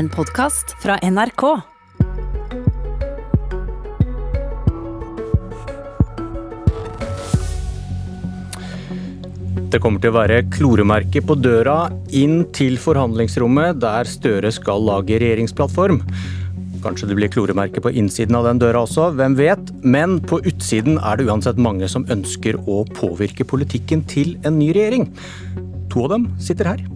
En podkast fra NRK. Det kommer til å være kloremerke på døra inn til forhandlingsrommet der Støre skal lage regjeringsplattform. Kanskje det blir kloremerke på innsiden av den døra også, hvem vet. Men på utsiden er det uansett mange som ønsker å påvirke politikken til en ny regjering. To av dem sitter her.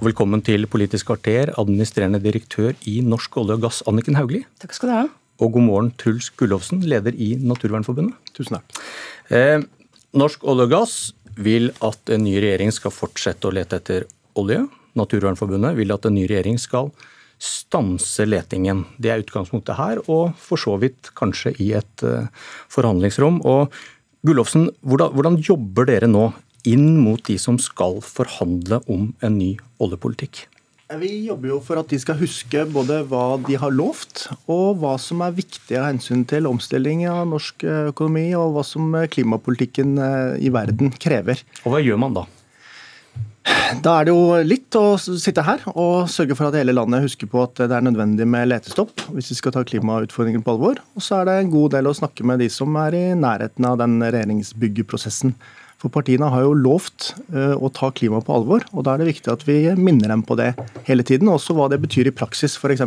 Velkommen til Politisk kvarter, administrerende direktør i Norsk olje og gass, Anniken Hauglie. Takk skal du ha. Og god morgen, Truls Gullovsen, leder i Naturvernforbundet. Tusen takk. Eh, Norsk olje og gass vil at en ny regjering skal fortsette å lete etter olje. Naturvernforbundet vil at en ny regjering skal stanse letingen. Det er utgangspunktet her, og for så vidt kanskje i et eh, forhandlingsrom. Og Gullofsen, hvordan, hvordan jobber dere nå inn mot de som skal forhandle om en ny oljepolitikk? Vi jobber jo for at de skal huske både hva de har lovt, og hva som er viktig av hensyn til omstilling av norsk økonomi, og hva som klimapolitikken eh, i verden krever. Og hva gjør man da? Da er det jo litt å sitte her og sørge for at hele landet husker på at det er nødvendig med letestopp hvis vi skal ta klimautfordringen på alvor. Og så er det en god del å snakke med de som er i nærheten av den regjeringsbyggeprosessen. For partiene har jo lovt uh, å ta klima på alvor, og da er det viktig at vi minner dem på det hele tiden. Også hva det betyr i praksis. F.eks.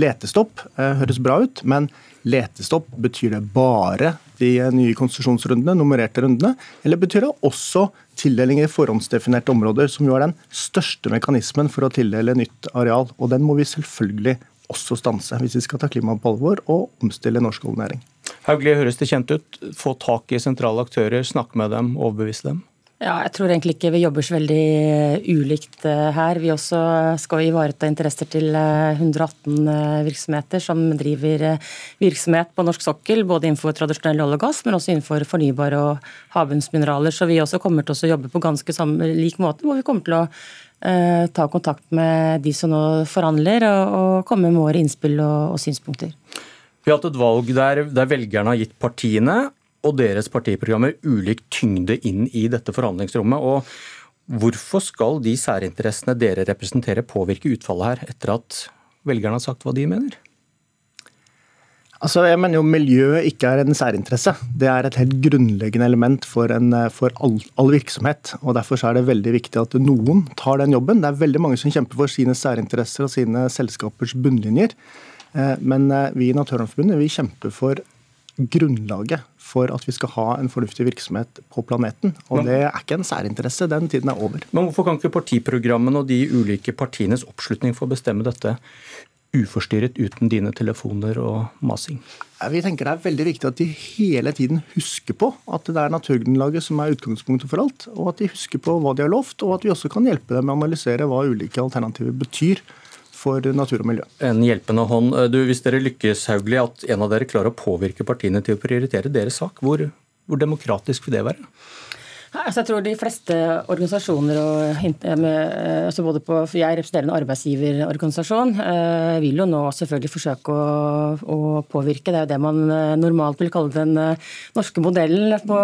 letestopp uh, høres bra ut, men letestopp, betyr det bare de nye konsesjonsrundene, nummererte rundene, eller betyr det også tildeling i forhåndsdefinerte områder, som jo er den største mekanismen for å tildele nytt areal? Og den må vi selvfølgelig også stanse, hvis vi skal ta klimaet på alvor og omstille norsk oljenæring. Hauglie, høres det kjent ut? Få tak i sentrale aktører, snakke med dem, overbevise dem? Ja, jeg tror egentlig ikke vi jobber så veldig ulikt eh, her. Vi også skal ivareta interesser til 118 eh, virksomheter som driver eh, virksomhet på norsk sokkel, både innenfor tradisjonell olje og gass, men også innenfor fornybare og havbunnsmineraler. Så vi også kommer til å jobbe på ganske samme, lik måte, hvor vi kommer til å eh, ta kontakt med de som nå forhandler, og, og komme med våre innspill og, og synspunkter. Vi har hatt et valg der, der velgerne har gitt partiene og deres partiprogrammer ulik tyngde inn i dette forhandlingsrommet. og Hvorfor skal de særinteressene dere representerer påvirke utfallet her, etter at velgerne har sagt hva de mener? Altså, jeg mener jo Miljøet ikke er en særinteresse. Det er et helt grunnleggende element for, en, for all, all, virksomhet. og Derfor er det veldig viktig at noen tar den jobben. Det er veldig mange som kjemper for sine særinteresser og sine selskapers bunnlinjer. Eh, men eh, vi i Naturvernforbundet vi kjemper for grunnlaget for at vi skal ha en fornuftig virksomhet på planeten. Og det er ikke en særinteresse. Den tiden er over. Men hvorfor kan ikke partiprogrammene og de ulike partienes oppslutning få bestemme dette uforstyrret uten dine telefoner og masing? Vi tenker Det er veldig viktig at de hele tiden husker på at det er naturgrunnlaget som er utgangspunktet for alt, og at de husker på hva de har lovt, og at vi også kan hjelpe dem med å analysere hva ulike alternativer betyr for natur og miljø. En hjelpende hånd. Du, hvis dere lykkes, Hauglie, at en av dere klarer å påvirke partiene til å prioritere deres sak, hvor, hvor demokratisk vil det være? Altså jeg tror de fleste organisasjoner, og, eh, altså både på, for jeg representerer en arbeidsgiverorganisasjon, eh, vil jo nå selvfølgelig forsøke å, å, påvirke. Det er jo det man eh, normalt vil kalle den norske modellen på,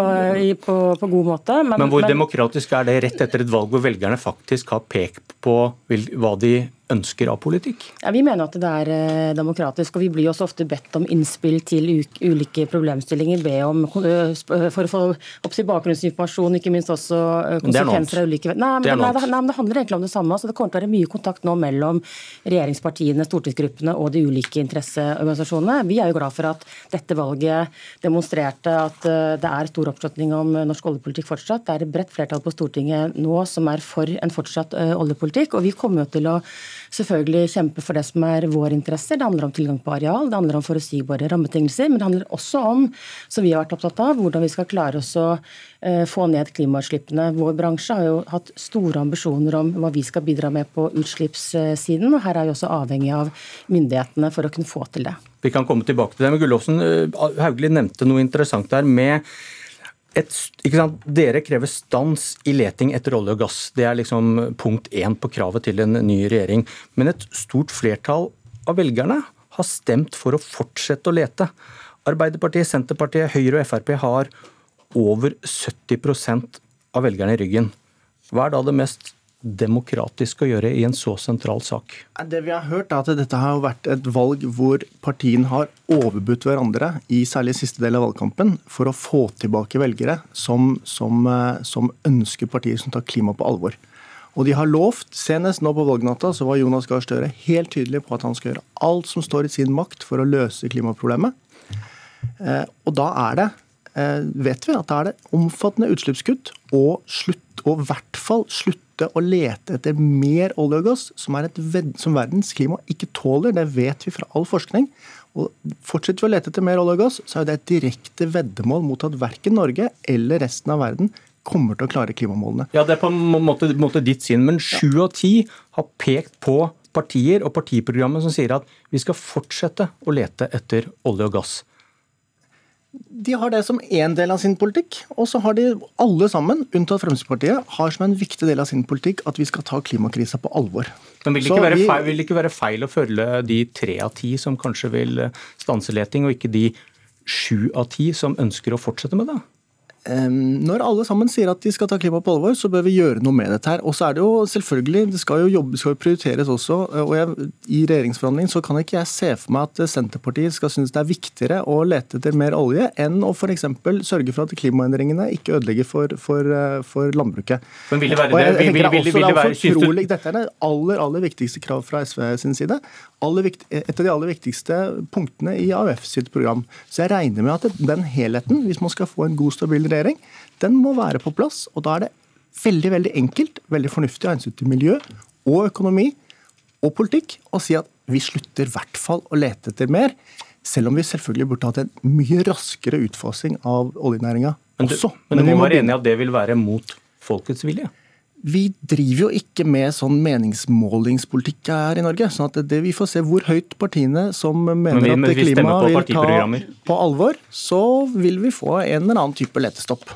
på, på god måte. Men, men hvor men, demokratisk er det rett etter et valg hvor velgerne faktisk har pekt på hva de ønsker av politikk? Ja, Vi mener at det er eh, demokratisk, og vi blir også ofte bedt om innspill til ulike problemstillinger. Be om, for å få opp bakgrunnsinformasjon, ikke minst også konsekvenser av ulike nei men, det nei, nei, men det handler egentlig om det samme. Altså, det kommer til å være mye kontakt nå mellom regjeringspartiene, stortingsgruppene og de ulike interesseorganisasjonene. Vi er jo glad for at dette valget demonstrerte at det er stor oppslutning om norsk oljepolitikk fortsatt. Det er et bredt flertall på Stortinget nå som er for en fortsatt oljepolitikk. og vi kommer jo til å selvfølgelig kjempe for det som er vår interesse. Det handler om tilgang på areal, det handler om forutsigbare rammebetingelser. Men det handler også om, som vi har vært opptatt av, hvordan vi skal klare oss å eh, få ned klimautslippene. Vår bransje har jo hatt store ambisjoner om hva vi skal bidra med på utslippssiden. og Her er vi også avhengig av myndighetene for å kunne få til det. Vi kan komme tilbake til det. Men Gullofsen, eh, Hauglie nevnte noe interessant der med et, Dere krever stans i leting etter olje og gass. Det er liksom punkt én på kravet til en ny regjering. Men et stort flertall av velgerne har stemt for å fortsette å lete. Arbeiderpartiet, Senterpartiet, Høyre og Frp har over 70 av velgerne i ryggen. Hva er da det mest demokratisk å gjøre i en så sentral sak? Det vi har hørt er at Dette har vært et valg hvor partiene har overbudt hverandre, i særlig siste del av valgkampen, for å få tilbake velgere som, som, eh, som ønsker partier som tar klima på alvor. Og de har lovt, senest nå på valgnatta, så var Jonas Gahr Støre helt tydelig på at han skal gjøre alt som står i sin makt for å løse klimaproblemet. Eh, og da er det, eh, vet vi at da er det omfattende utslippskutt og slutt, og i hvert fall slutte å lete etter mer olje og gass, som, er et, som verdens klima ikke tåler. Det vet vi fra all forskning. Og Fortsetter vi å lete etter mer olje og gass, så er det et direkte veddemål mot at verken Norge eller resten av verden kommer til å klare klimamålene. Ja, Det er på en måte, måte ditt syn, men sju av ti har pekt på partier og partiprogrammet som sier at vi skal fortsette å lete etter olje og gass. De har det som én del av sin politikk, og så har de alle sammen, unntatt Fremskrittspartiet, har som en viktig del av sin politikk at vi skal ta klimakrisa på alvor. Men vil det, ikke være feil, vil det ikke være feil å følge de tre av ti som kanskje vil stanse leting, og ikke de sju av ti som ønsker å fortsette med det? Når alle sammen sier at de skal ta klima på alvor, så bør vi gjøre noe med dette. her. Og så er det jo selvfølgelig, det skal jo jobbe, skal jo prioriteres også. og jeg, I regjeringsforhandlingene så kan ikke jeg se for meg at Senterpartiet skal synes det er viktigere å lete etter mer olje enn å f.eks. sørge for at klimaendringene ikke ødelegger for, for, for landbruket. Men vil det være det? Vil, vil, vil, vil det være, utrolig, Dette er det aller, aller viktigste krav fra SV sin side. Viktig, et av de aller viktigste punktene i AUF sitt program. Så jeg regner med at den helheten, hvis man skal få en god, stabil regjering, regjering, den må være på plass. Og da er det veldig veldig enkelt, veldig fornuftig av hensyn til miljø og økonomi og politikk å si at vi slutter i hvert fall å lete etter mer. Selv om vi selvfølgelig burde hatt en mye raskere utfasing av oljenæringa også. Men du må være enig i at det vil være mot folkets vilje? Vi driver jo ikke med sånn meningsmålingspolitikk her i Norge. sånn at det, Vi får se hvor høyt partiene som mener men vi, at klima vil ta på alvor, så vil vi få en eller annen type letestopp.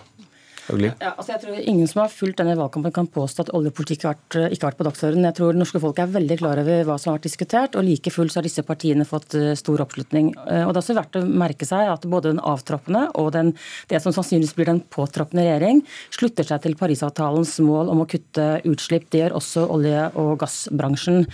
Ja, altså jeg tror Ingen som har fulgt denne valgkampen kan påstå at oljepolitikk vært, ikke har vært på dagsordenen. Jeg tror norske folk er veldig klar over hva som har vært diskutert, og like fullt så har disse partiene fått eh, stor oppslutning. Eh, og Det er også verdt å merke seg at både den avtroppende og den, det som sannsynligvis blir den påtroppende regjering, slutter seg til Parisavtalens mål om å kutte utslipp. Det gjør også olje- og gassbransjen.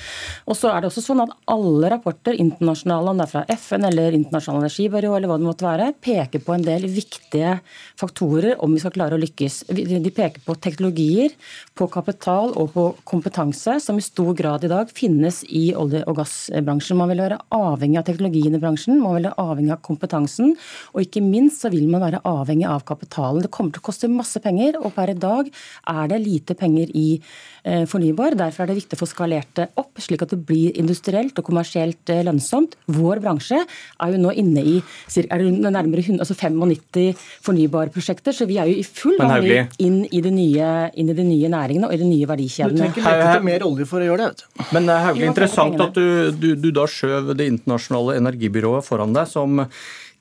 Og så er det også sånn at alle rapporter, internasjonale, om det er fra FN eller Internasjonal energibyrå eller hva det måtte være, peker på en del viktige faktorer om vi skal klare å lykkes. De peker på teknologier, på kapital og på kompetanse som i stor grad i dag finnes i olje- og gassbransjen. Man vil være avhengig av teknologien i bransjen, man vil være avhengig av kompetansen, og ikke minst så vil man være avhengig av kapitalen. Det kommer til å koste masse penger, og per i dag er det lite penger i eh, fornybar. Derfor er det viktig å få skalert det opp, slik at det blir industrielt og kommersielt eh, lønnsomt. Vår bransje er jo nå inne i er nærmere 100, altså 95 fornybarprosjekter, så vi er jo i full full gang inn i, de nye, inn i de nye næringene og i de nye verdikjedene. Du trenger ikke lete etter mer olje for å gjøre det. vet du. Men det er Hauglie, interessant at du, du, du da skjøv Det internasjonale energibyrået foran deg, som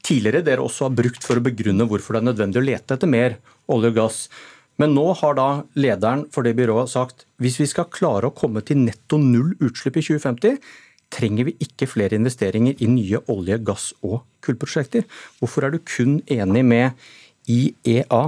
tidligere dere også har brukt for å begrunne hvorfor det er nødvendig å lete etter mer olje og gass. Men nå har da lederen for det byrået sagt hvis vi skal klare å komme til netto null utslipp i 2050, trenger vi ikke flere investeringer i nye olje-, gass- og kullprosjekter. Hvorfor er du kun enig med IEA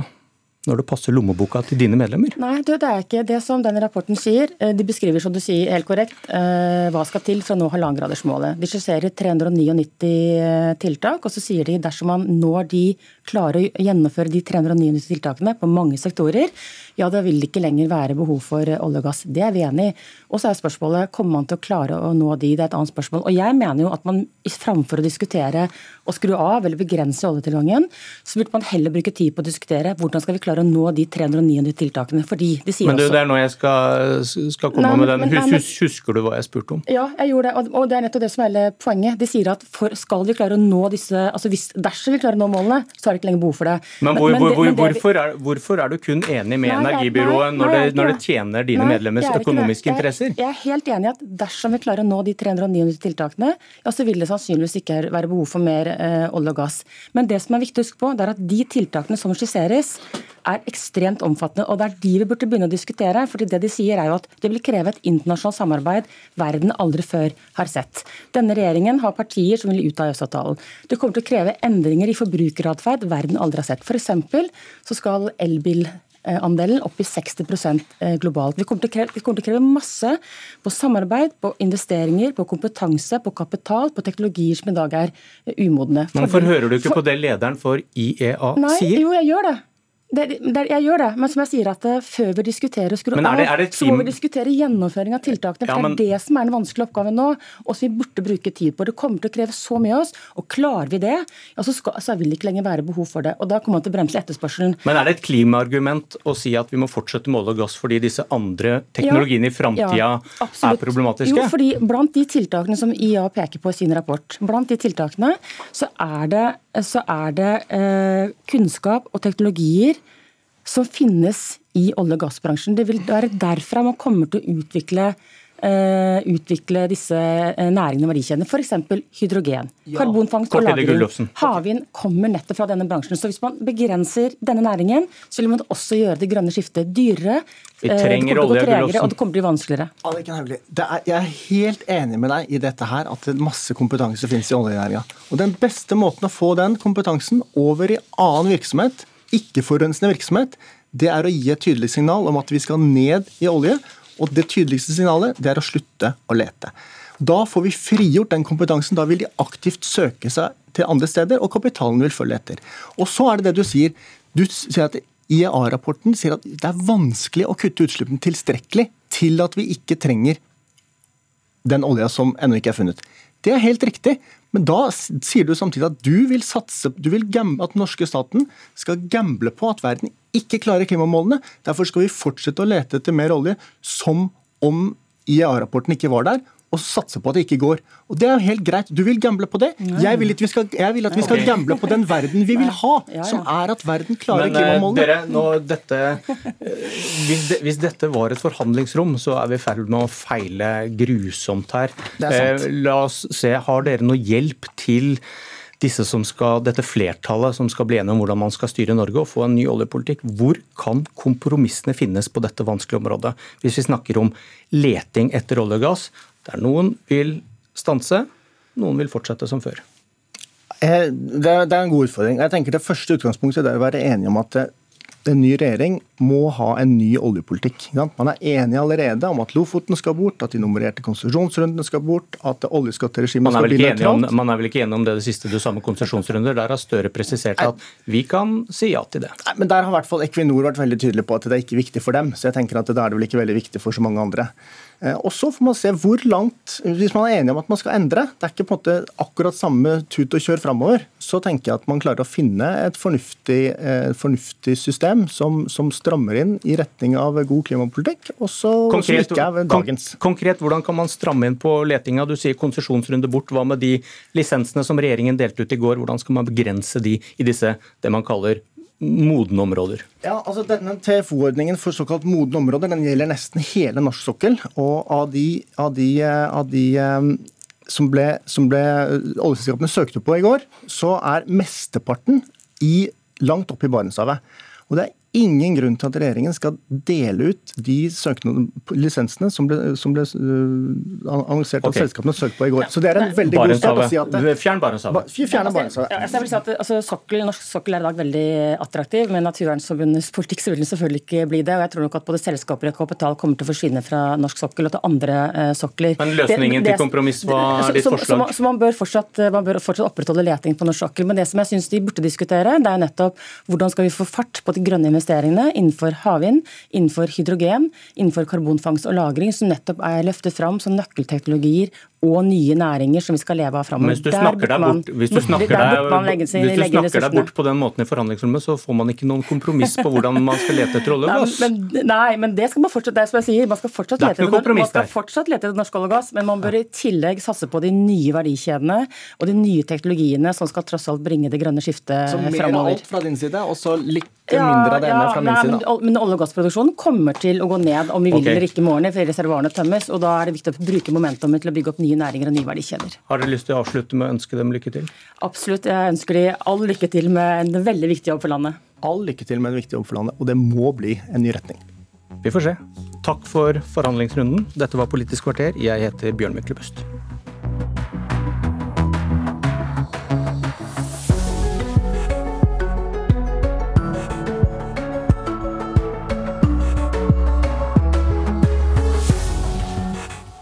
når det passer lommeboka til dine medlemmer? Nei, det er ikke det som denne rapporten sier. Eh, de beskriver som du sier helt korrekt eh, hva skal til for å nå halvannengradersmålet. De skisserer 399 eh, tiltak, og så sier de dersom man når de klarer å gjennomføre de 399 tiltakene på mange sektorer, ja, da vil det ikke lenger være behov for olje og gass. Det er vi enig i. Og så er spørsmålet kommer man til å klare å nå de. Det er et annet spørsmål. Og jeg mener jo at man framfor å diskutere å skru av eller begrense oljetilgangen, så burde man heller bruke tid på å diskutere hvordan skal vi klare å nå de 399 tiltakene. Fordi de sier men du, også Det er nå jeg skal, skal komme nei, med den. Men, nei, Husker du hva jeg spurte om? Ja, jeg gjorde det. Og det er nettopp det som er hele poenget. De sier at for, skal vi klare å nå disse altså hvis, Dersom vi klarer å nå målene, så er det ikke lenger behov for det. Men, hvor, men, hvor, hvor, hvorfor, er, hvorfor, er, du kun enig med nei, energibyrået når, det, når, det, tjener dine nei, medlemmers økonomiske interesser? Jeg, jeg, er helt enig i at dersom vi klarer å nå de 399 tiltakene, ja, så vil det sannsynligvis ikke være behov for mer eh, olje og gass. Men det som er viktig å huske på, det er at de tiltakene som skisseres, er ekstremt omfattende. og Det er de vi burde begynne å diskutere. fordi det de sier er jo at det vil kreve et internasjonalt samarbeid verden aldri før har sett. Denne regjeringen har partier som vil ut av EØS-avtalen. Det kommer til å kreve endringer i forbrukeratferd verden aldri har sett. F.eks. så skal elbil andelen opp i 60% globalt. Vi kommer, kreve, vi kommer, til å kreve, masse på samarbeid, på investeringer, på kompetanse, på kapital, på teknologier som i dag er umodne. Hvorfor hører du ikke på det lederen for IEA Nei, sier? Jo, jeg gjør det. Det, det, jeg gjør det, men som jeg sier at eh, før vi diskuterer skru av, så må vi diskutere gjennomføring av tiltakene. For ja, men... Det er det som er den vanskelige oppgaven nå, og som vi burde bruke tid på. Det kommer til å kreve så mye av oss, og klarer vi det, ja, så, skal, så vil det ikke lenger være behov for det. Og Da kommer man til å bremse etterspørselen. Men er det et klimaargument å si at vi må fortsette med olje og gass fordi disse andre teknologiene ja, i framtida er problematiske? Jo, fordi blant de tiltakene som IA peker på i sin rapport, blant de tiltakene så er det, så er det eh, kunnskap og teknologier som finnes i olje- og gassbransjen. Det vil være derfra man kommer til å utvikle Uh, utvikle disse uh, næringene og verdikjedene. F.eks. hydrogen. Ja. Karbonfangst og lagring. Havvind kommer nettopp fra denne bransjen. Så hvis man begrenser denne næringen, så vil man også gjøre det grønne skiftet dyrere. Vi eh, trenger uh, olje, tregere, og det kommer til å bli vanskeligere. Er, jeg er helt enig med deg i dette her, at masse kompetanse finnes i oljenæringa. Og den beste måten å få den kompetansen over i annen virksomhet ikke-forurensende virksomhet, det er å gi et tydelig signal om at vi skal ned i olje. Og det tydeligste signalet det er å slutte å lete. Da får vi frigjort den kompetansen. Da vil de aktivt søke seg til andre steder, og kapitalen vil følge etter. Og så er det det du sier. Du sier at IEA-rapporten sier at det er vanskelig å kutte utslippene tilstrekkelig til at vi ikke trenger den olja som ennå ikke er funnet. Det er helt riktig, men da sier du samtidig at du vil satse, du vil gamble, at den norske staten skal gamble på at verden ikke klarer klimamålene. Derfor skal vi fortsette å lete etter mer olje som om IEA-rapporten ikke var der, og satse på at det ikke går. Og Det er jo helt greit. Du vil gamble på det. Jeg vil, skal, jeg vil at vi skal, gamble på den verden vi vil ha, som er at verden klarer Men, eh, klimamålene. Dere, nå, dette, eh, hvis, det, hvis, dette var et forhandlingsrom, så er vi i ferd med å feile grusomt her. Eh, la oss se, Har dere noe hjelp til disse som skal, dette flertallet som skal bli enige om hvordan man skal styre Norge og få en ny oljepolitikk. Hvor kan kompromissene finnes på dette vanskelige området? Hvis vi snakker om leting etter olje og gass, der noen vil stanse, noen vil fortsette som før. Eh, det er en god utfordring. Jeg tenker Det første utgangspunktet er å være enige om at eh, en ny regjering må ha en ny oljepolitikk. Man er enig allerede om at Lofoten skal bort, at de nummererte konsesjonsrundene skal bort, at oljeskatteregimet skal bli nøytralt. Man er vel ikke enig om det det siste du sa med konsesjonsrunder? Der har Støre presisert at vi kan si ja til det. Nei, men Der har i hvert fall Equinor vært veldig tydelig på at det er ikke viktig for dem. Så jeg tenker at da er det vel ikke veldig viktig for så mange andre. Eh, og så får man se hvor langt Hvis man er enig om at man skal endre, det er ikke på en måte akkurat samme tut og kjør framover, så tenker jeg at man klarer å finne et fornuftig, eh, fornuftig system som, som, strammer inn i retning av god klimapolitikk, og så konkret, ikke er dagens. Konkret, hvordan kan man stramme inn på letinga? Du sier konsesjonsrunde bort. Hva med de lisensene som regjeringen delte ut i går? Hvordan skal man begrense de i disse det man kaller modne områder? Ja, altså denne TFO-ordningen for såkalt modne områder den gjelder nesten hele norsk sokkel. Og av de, av de, av de um, som ble, som ble oljeselskapene søkte på i går, så er mesteparten i, langt opp i Barentshavet. Og det er ingen grunn til at regjeringen skal dele ut de lisensene som ble, som ble uh, annonsert okay. at selskapene søkte på i går. Så det er en veldig god start å si at det, Fjern Barentshavet. Fjerne Barentshavet. Ja, jeg vil si at altså, sokkel, Norsk sokkel er i dag veldig attraktiv, men Naturvernforbundets politikk så vil den selvfølgelig ikke bli det. og Jeg tror nok at både selskaper og kapital kommer til å forsvinne fra norsk sokkel og til andre uh, sokler. Men løsningen det, det, til kompromiss var ditt forslag? Så, så man, bør fortsatt, man, bør fortsatt, opprettholde leting på norsk sokkel. Men det som jeg syns de burde diskutere, det er nettopp hvordan skal vi få fart på de grønne investeringene investeringene innenfor havvind, innenfor hydrogen, innenfor karbonfangst og -lagring, som nettopp er løftet fram som nøkkelteknologier og nye næringer som vi skal leve av framover. Hvis du snakker, deg bort, hvis du snakker, deg, hvis du snakker deg bort på den måten i forhandlingsrommet, så får man ikke noen kompromiss på hvordan man skal lete etter olje og gass. Nei, men, nei, men det skal man fortsatt, det er som jeg sier, man skal fortsatt, lete etter, man skal fortsatt lete etter norsk olje og gass, men man bør i tillegg satse på de nye verdikjedene og de nye teknologiene som skal tross alt bringe det grønne skiftet framover. Så mer av alt fra din side, og så litt mindre av det ene fra min side? Men, men olje- og gassproduksjonen kommer til å gå ned om vi vil okay. eller ikke i morgen, for reservoarene tømmes. og Da er det viktig å bruke momentumet til å bygge opp nye næringer og nye verdikjeder. Har dere lyst til å avslutte med å ønske dem lykke til? Absolutt. Jeg ønsker dem all lykke til med en veldig viktig jobb for landet. All lykke til med en viktig jobb for landet, og det må bli en ny retning. Vi får se. Takk for forhandlingsrunden. Dette var Politisk kvarter. Jeg heter Bjørn Myklebust.